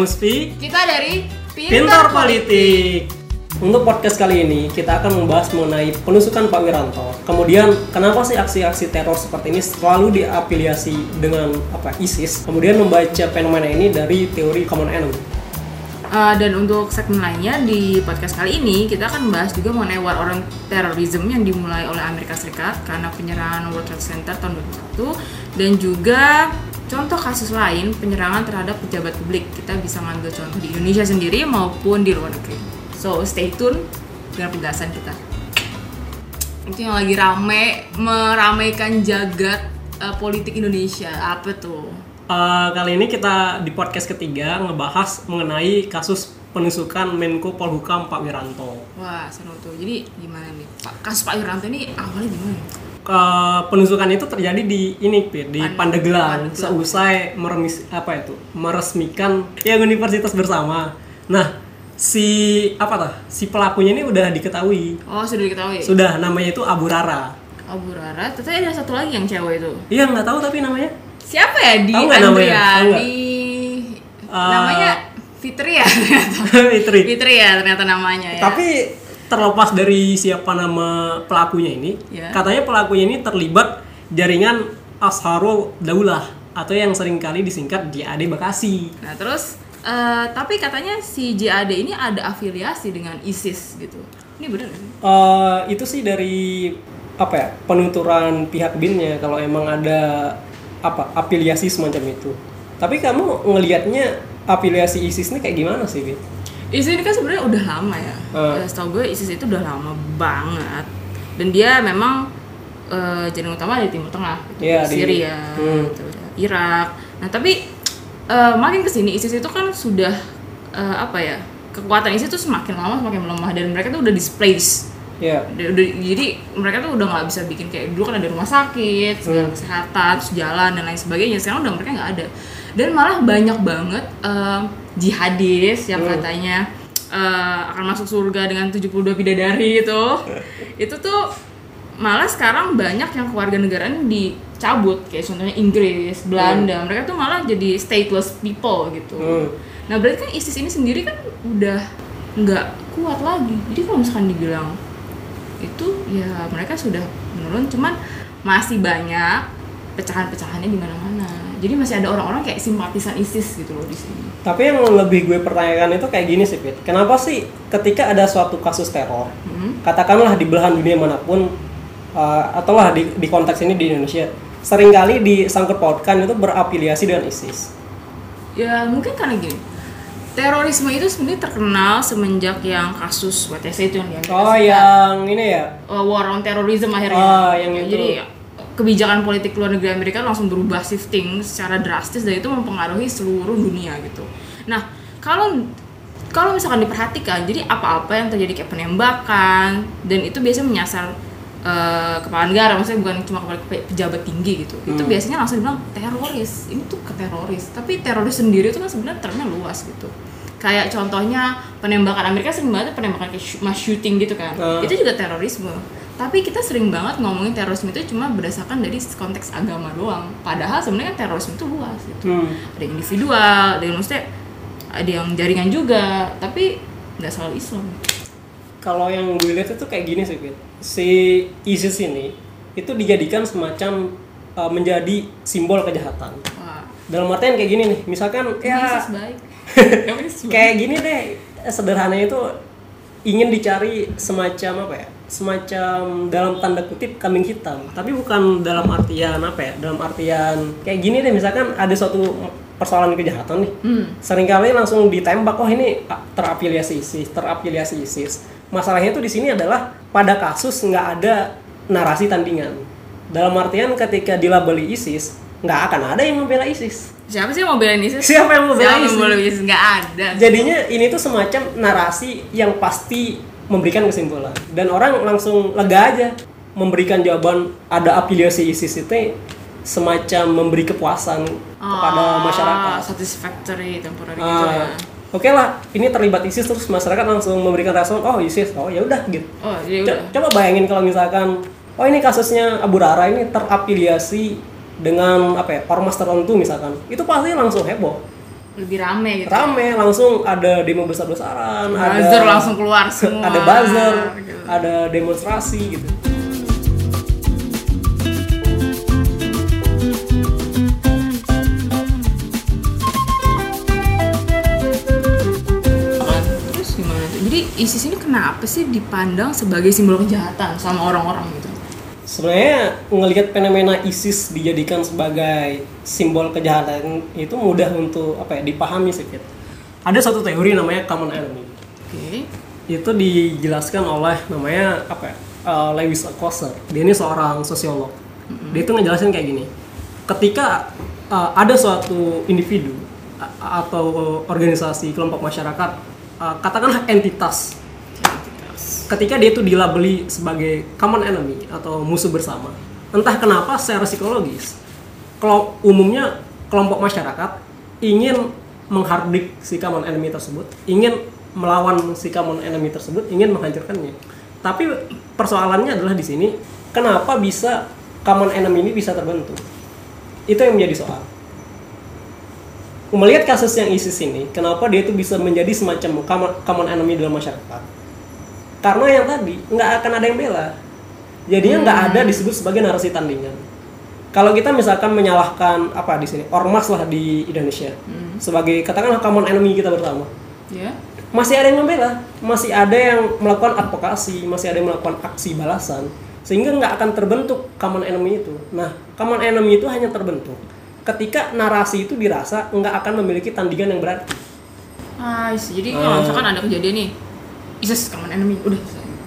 Musfi, Kita dari Pintar Politik. Untuk podcast kali ini kita akan membahas mengenai penusukan Pak Wiranto. Kemudian kenapa sih aksi-aksi teror seperti ini selalu diafiliasi dengan apa ISIS? Kemudian membaca fenomena ini dari teori common enemy. Uh, dan untuk segmen lainnya di podcast kali ini kita akan membahas juga mengenai war on terrorism yang dimulai oleh Amerika Serikat karena penyerangan World Trade Center tahun 2001 dan juga contoh kasus lain penyerangan terhadap pejabat publik kita bisa ngambil contoh di Indonesia sendiri maupun di luar negeri so stay tune dengan penjelasan kita itu yang lagi rame meramaikan jagat uh, politik Indonesia apa tuh Uh, kali ini kita di podcast ketiga ngebahas mengenai kasus penusukan Menko Polhukam Pak Wiranto. Wah seru tuh. Jadi gimana nih Pak? Kasus Pak Wiranto ini awalnya gimana? Uh, penusukan itu terjadi di ini Pir, di Pan- Pandeglang Pandeglang. seusai meremis apa itu meresmikan ya universitas bersama. Nah si apa tuh si pelakunya ini udah diketahui Oh sudah diketahui. sudah namanya itu Abu Rara. Abu Rara. Ternyata ada satu lagi yang cewek itu. Iya nggak tahu tapi namanya Siapa ya di Tahu namanya? Andrea? Tahu nggak? Di Uh, namanya Fitri ya. ternyata. Fitri. Fitri ya ternyata namanya ya. Tapi terlepas dari siapa nama pelakunya ini, Ya. katanya pelakunya ini terlibat jaringan Asharul Daulah atau yang sering kali disingkat JAD Bekasi. Nah terus eh, tapi katanya si JAD ini ada afiliasi dengan ISIS gitu. Ini nggak sih? Eh, itu sih dari apa ya penuturan pihak binnya kalau emang ada apa afiliasi semacam itu. Tapi kamu ngelihatnya afiliasi ISIS ini kayak gimana sih, Bin? ISIS ini kan sebenarnya udah lama ya. Eh, Setahu gue ISIS itu udah lama banget. Dan dia memang eh, jaringan utama di Timur Tengah, gitu. Iya, di- Syria, Hmm. gitu, Irak. Nah tapi eh, makin ke sini ISIS itu kan sudah eh, apa ya kekuatan ISIS itu semakin lama semakin melemah dan mereka tuh udah displaced. Ya, Udah- udah- jadi mereka tuh udah nggak bisa bikin kayak dulu kan ada rumah sakit, Hmm. kesehatan, terus jalan dan lain sebagainya. Sekarang udah mereka nggak ada. Dan malah banyak banget eh, jihadis yang Hmm. katanya eh, akan masuk surga dengan 72 bidadari itu. itu tuh malah sekarang banyak yang keluarga negaraan dicabut kayak contohnya Inggris, Belanda. Mereka tuh malah jadi stateless people gitu. Hmm. Nah berarti kan ISIS ini sendiri kan udah nggak kuat lagi. Jadi kalau misalkan dibilang itu ya mereka sudah menurun, cuman masih banyak pecahan-pecahannya di mana-mana. Jadi masih ada orang-orang kayak simpatisan ISIS gitu loh di sini. Tapi yang lebih gue pertanyakan itu kayak gini sih, Pit. Kenapa sih ketika ada suatu kasus teror, Hmm. katakanlah di belahan dunia mana pun, uh, atau lah di, di konteks ini di Indonesia, sering kali disangkut pautkan itu berafiliasi dengan ISIS. Ya mungkin karena gini. Terorisme itu sebenarnya terkenal semenjak yang kasus WTC itu yang di Amerika Oh, Serikat. yang ini ya? uh, war on terrorism akhirnya. Oh, yang itu. Jadi kebijakan politik luar negeri Amerika langsung berubah shifting secara drastis dan itu mempengaruhi seluruh dunia gitu. Nah, kalau kalau misalkan diperhatikan, jadi apa-apa yang terjadi kayak penembakan dan itu biasanya menyasar eh, kepala negara, maksudnya bukan cuma kepala pe- pejabat tinggi gitu. Itu Hmm. biasanya langsung dibilang teroris. Ini tuh ke teroris. Tapi teroris sendiri itu kan sebenarnya termnya luas gitu. Kayak contohnya penembakan Amerika sering banget penembakan kayak sh- mass shooting gitu kan. Ah. Itu juga terorisme. Tapi kita sering banget ngomongin terorisme itu cuma berdasarkan dari konteks agama doang. Padahal sebenarnya kan terorisme itu luas gitu. Hmm. Ada yang individual, ada yang maksudnya ada yang jaringan juga, tapi nggak selalu Islam. Kalau yang gue lihat itu kayak gini sih. Si ISIS ini itu dijadikan semacam uh, menjadi simbol kejahatan. Wah, Dalam artian kayak gini nih, misalkan ya, ISIS baik? kayak gini deh sederhananya itu ingin dicari semacam apa ya semacam dalam tanda kutip kambing hitam tapi bukan dalam artian apa ya dalam artian kayak gini deh misalkan ada suatu persoalan kejahatan nih Hmm. sering kali langsung ditembak oh ini terafiliasi ISIS terafiliasi ISIS masalahnya itu di sini adalah pada kasus nggak ada narasi tandingan dalam artian ketika dilabeli ISIS nggak akan ada yang membela ISIS Siapa sih yang mau belain ISIS? Siapa yang mau Siapa yang ISIS? mau belain ISIS? Nggak ada. jadinya ini tuh semacam narasi yang pasti memberikan kesimpulan dan orang langsung lega aja memberikan jawaban ada afiliasi ISIS itu semacam memberi kepuasan kepada Ah, masyarakat. Satisfactory, temporary gitu Ah, ya. Oke lah, ini terlibat ISIS terus masyarakat langsung memberikan respon, oh ISIS, oh ya udah gitu. Oh, Co- udah. Coba bayangin kalau misalkan, oh ini kasusnya Abu Rara ini terafiliasi dengan apa ya ormas tertentu misalkan, itu pasti langsung heboh. Lebih rame gitu. rame langsung ada demo besar-besaran Buzzer ada langsung keluar semua. ada buzzer gitu. ada demonstrasi gitu Terus gimana tuh? Jadi ISIS ini kenapa sih dipandang sebagai simbol kejahatan sama orang-orang gitu? Sebenarnya ngelihat fenomena ISIS dijadikan sebagai simbol kejahatan itu mudah untuk apa ya dipahami sih Fit. ada satu teori namanya common enemy. Oke. itu dijelaskan oleh namanya apa ya, uh, Lewis Althusser dia ini seorang sosiolog. Dia itu ngejelasin kayak gini. Ketika uh, ada suatu individu atau organisasi kelompok masyarakat uh, katakanlah entitas ketika dia itu dilabeli sebagai common enemy atau musuh bersama entah kenapa secara psikologis kalau umumnya kelompok masyarakat ingin menghardik si common enemy tersebut ingin melawan si common enemy tersebut ingin menghancurkannya. Tapi persoalannya adalah di sini kenapa bisa common enemy ini bisa terbentuk? Itu yang menjadi soal. Melihat kasus yang ISIS ini kenapa dia itu bisa menjadi semacam common, enemy dalam masyarakat karena yang tadi nggak akan ada yang bela. Jadinya nggak ada disebut sebagai narasi tandingan. Kalau kita misalkan menyalahkan apa di sini ormas lah di Indonesia. Sebagai katakanlah common enemy kita bersama. Ya. masih ada yang membela. Masih ada yang melakukan advokasi masih ada yang melakukan aksi balasan. Sehingga nggak akan terbentuk common enemy itu. Nah common enemy itu hanya terbentuk ketika narasi itu dirasa nggak akan memiliki tandingan yang berarti. Ah, jadi kalau Ah. misalkan ada kejadian nih, ISIS common enemy, udah.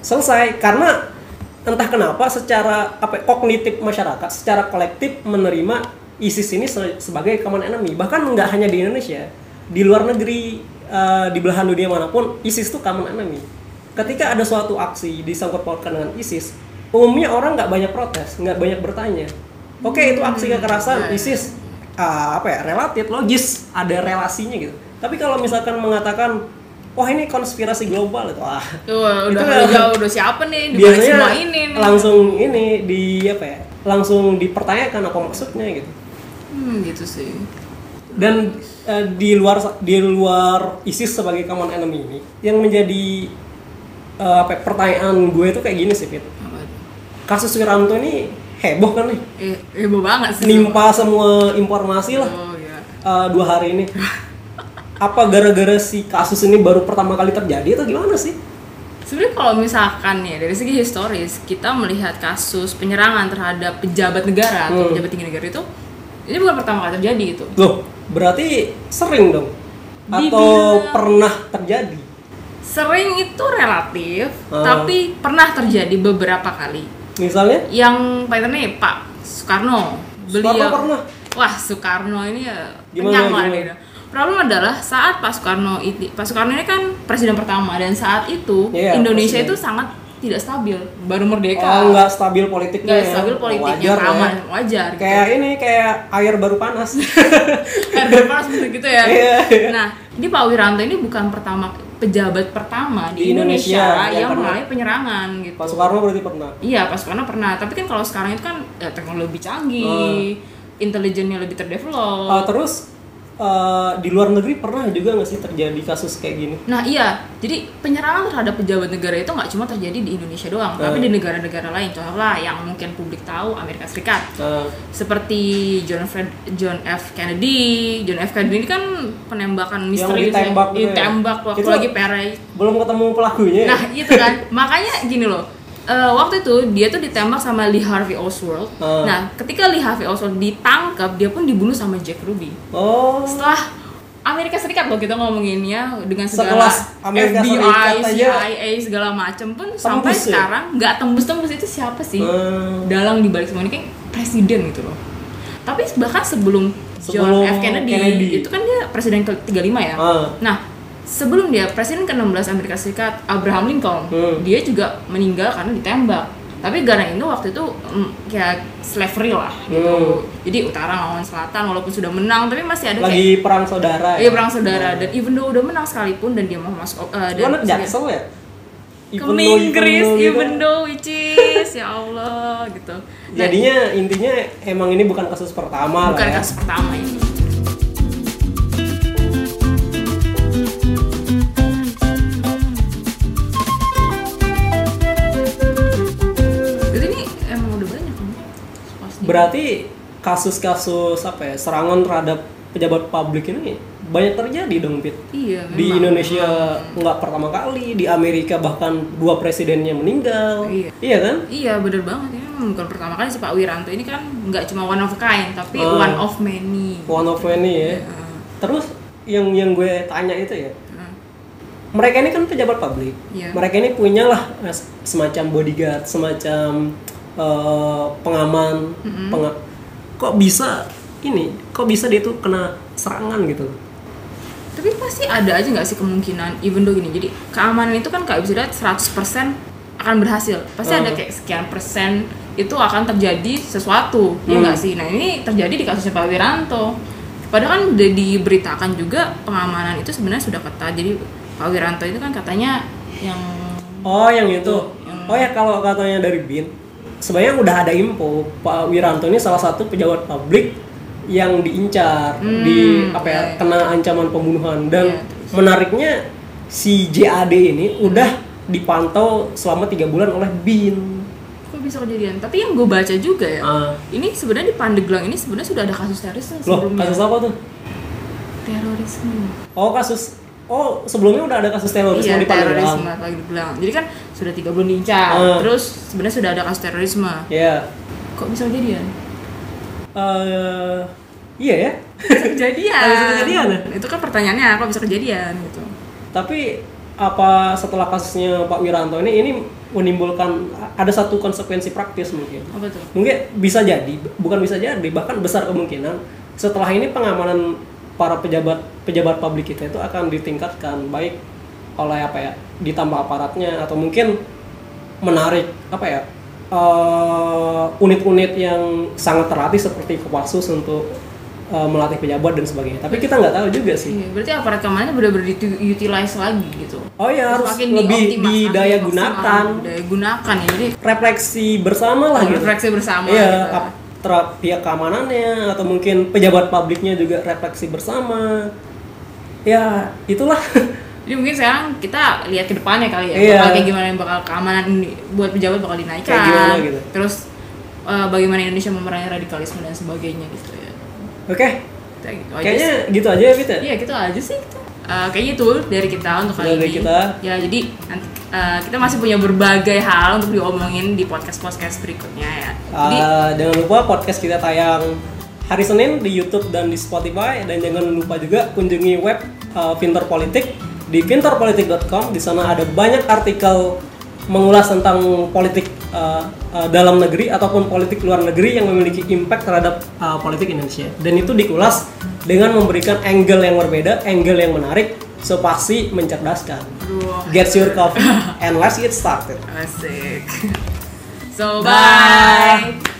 Selesai. karena entah kenapa secara apa kognitif masyarakat secara kolektif menerima ISIS ini se- sebagai common enemy. Bahkan nggak hanya di Indonesia di luar negeri eh, di belahan dunia mana pun ISIS itu common enemy. Ketika ada suatu aksi disangkut pautkan dengan ISIS umumnya orang nggak banyak protes nggak banyak bertanya. Oke itu aksi kekerasan ISIS ah, apa ya relatif logis ada relasinya gitu. Tapi kalau misalkan mengatakan wah ini konspirasi global itu. Ah. Udah Itu udah jauh, udah siapa nih? Di balik biasanya semua ini nih? langsung ini di apa ya langsung dipertanyakan apa maksudnya gitu. Hmm, gitu sih. dan eh, di luar di luar ISIS sebagai common enemy ini yang menjadi eh, apa ya, pertanyaan gue itu kayak gini sih Fit. Kasus Wiranto ini heboh kan nih? Eh, heboh banget sih. nimpa semua informasi lah. Oh iya. eh, dua hari ini apa gara-gara si kasus ini baru pertama kali terjadi atau gimana sih Sebenarnya kalau misalkan ya dari segi historis kita melihat kasus penyerangan terhadap pejabat negara atau Hmm. pejabat tinggi negara itu ini bukan pertama kali terjadi gitu. loh berarti sering dong atau Dibilang- pernah terjadi Sering itu relatif, Ah. tapi pernah terjadi beberapa kali. misalnya Yang paling nih Pak Soekarno, beliau Soekarno pernah? Wah Soekarno ini ya Gimana, kenyang lah dia. Problem adalah saat Pak Soekarno itu Pak Soekarno ini kan presiden pertama dan saat itu Iya, Indonesia presiden. itu sangat tidak stabil, baru merdeka. Oh, nggak stabil politiknya Nggak ya? stabil politiknya, Wajar lah aman, ya. wajar. gitu. Kayak ini, kayak air baru panas. air panas gitu ya. Iya, iya. Nah, di Pak Wiranto ini bukan pertama pejabat pertama di, Di Indonesia Indonesia, yang yang mengalami penyerangan gitu. Pak Soekarno berarti pernah. Iya, Pak Soekarno pernah. Tapi kan kalau sekarang itu kan ya, teknologi lebih canggih, intelijennya lebih terdevelop. Ah, terus eh, di luar negeri pernah juga nggak sih terjadi kasus kayak gini? Nah iya, jadi penyerangan terhadap pejabat negara itu nggak cuma terjadi di Indonesia doang, tapi Hmm. di negara-negara lain. Contohnya yang mungkin publik tahu Amerika Serikat, Nah, seperti John Fred, John F Kennedy. John F Kennedy ini kan penembakan misterius ditembak gitu ya? ditembak waktu Itu- lagi Perry. belum ketemu pelakunya. ya? Nah itu kan, makanya gini loh. Eh, waktu itu dia tuh ditembak sama Lee Harvey Oswald. Hmm. Nah, ketika Lee Harvey Oswald ditangkap, dia pun dibunuh sama Jack Ruby Oh, setelah Amerika Serikat loh kita ngomonginnya dengan segala Sekelas Amerika FBI, CIA segala macem pun sampai ya? sekarang nggak tembus-tembus itu siapa sih Hmm. dalang dibalik semua ini kayak presiden gitu loh. Tapi bahkan sebelum, Sebelum John F Kennedy, Kennedy. itu kan dia presiden ke-35 ya. Ah. Nah, sebelum dia presiden ke-16 Amerika Serikat Abraham Lincoln, Hmm. dia juga meninggal karena ditembak. Tapi gara itu waktu itu mm, kayak slavery lah gitu. Hmm. Jadi utara lawan selatan walaupun sudah menang tapi masih ada kayak lagi perang saudara. Iya perang saudara dan even though udah menang sekalipun dan dia mau masuk uh, anak jaksel ya? ke Even though- even Inggris gitu. even though which is ya Allah gitu. Nah, Jadinya intinya emang ini bukan kasus pertama bukan lah ya. kasus pertama ini. Berarti kasus-kasus apa ya serangan terhadap pejabat publik ini banyak terjadi dong Pit. Iya. Di memang. Indonesia nggak pertama kali, di Amerika bahkan dua presidennya meninggal. Iya. kan? Iya bener banget ini memang bukan pertama kali sih Pak Wiranto ini kan nggak cuma one of a kind tapi Ah. one of many. One of many ya. Heeh. Terus yang yang gue tanya itu ya, Heeh. mereka ini kan pejabat publik. Iya. Mereka ini punya lah eh, semacam bodyguard, semacam eh, pengaman, penga- kok bisa ini, kok bisa dia tuh kena serangan gitu? Tapi pasti ada aja nggak sih kemungkinan even though gini. Jadi keamanan itu kan nggak bisa dilihat 100% akan berhasil. Pasti ada Hmm. kayak sekian persen itu akan terjadi sesuatu. Ya Hmm. nggak sih? Nah, ini terjadi di kasusnya Pak Wiranto. Padahal kan udah diberitakan juga pengamanan itu sebenarnya sudah ketat. Jadi Pak Wiranto itu kan katanya yang Oh, yang itu. yang- Oh ya kalau katanya dari BIN, sebenarnya udah ada info Pak Wiranto ini salah satu pejabat publik yang diincar, Hmm, di apa ya, kena ancaman pembunuhan dan terus. menariknya si JAD ini udah dipantau selama tiga bulan oleh BIN. kok bisa kejadian. Tapi yang gue baca juga ya, Ah. ini sebenarnya di Pandeglang ini sebenarnya sudah ada kasus terorisme Loh, kasus apa tuh? Terorisme. Oh, kasus Oh, sebelumnya udah ada kasus terorisme Iya, di Pandeglang. lagi dibilang. Jadi kan sudah tiga bulan diincar, Ah. terus sebenarnya sudah ada kasus terorisme. Iya. Kok bisa kejadian? Eh, iya ya. kejadian. Bisa kejadian ya? Itu kan pertanyaannya, kok bisa kejadian gitu. Tapi apa setelah kasusnya Pak Wiranto ini ini menimbulkan ada satu konsekuensi praktis mungkin. Apa tuh? Mungkin bisa jadi, bukan bisa jadi, bahkan besar kemungkinan setelah ini pengamanan para pejabat pejabat publik kita itu akan ditingkatkan baik oleh apa ya ditambah aparatnya atau mungkin menarik apa ya eh, unit-unit yang sangat terlatih seperti Kopassus untuk eh, melatih pejabat dan sebagainya. Tapi kita nggak tahu juga sih. Iya, berarti aparat keamanannya benar-benar diutilize lagi gitu. Oh ya harus Semakin lebih didaya gunakan, Daya gunakan ya. Jadi refleksi bersama lah gitu. refleksi bersama Iya, gitu. pihak keamanannya atau mungkin pejabat publiknya juga refleksi bersama. Ya itulah. Jadi mungkin sekarang kita lihat ke depannya kali ya, Iya. bakal kayak gimana yang bakal keamanan ini buat pejabat bakal dinaikkan. Kayak gimana gitu. Terus eh, bagaimana Indonesia memerangi radikalisme dan sebagainya gitu ya. Oke, Kita gitu aja kayaknya sih. gitu aja ya Fit ya. Iya gitu aja sih. Gitu. Eh, kayaknya itu dari kita untuk kali Dari ini. kita. Ya jadi nanti eh, kita masih punya berbagai hal untuk diomongin di podcast podcast berikutnya ya. Jadi Ah, jangan lupa podcast kita tayang hari Senin di YouTube dan di Spotify dan jangan lupa juga kunjungi web uh, Pinter Politik di pinterpolitik.com. Di sana ada banyak artikel mengulas tentang politik uh, uh, dalam negeri ataupun politik luar negeri yang memiliki impact terhadap uh, politik Indonesia. Dan itu dikulas dengan memberikan angle yang berbeda, angle yang menarik, so pasti mencerdaskan. Get your coffee and let's get started. asik. So Bye. bye.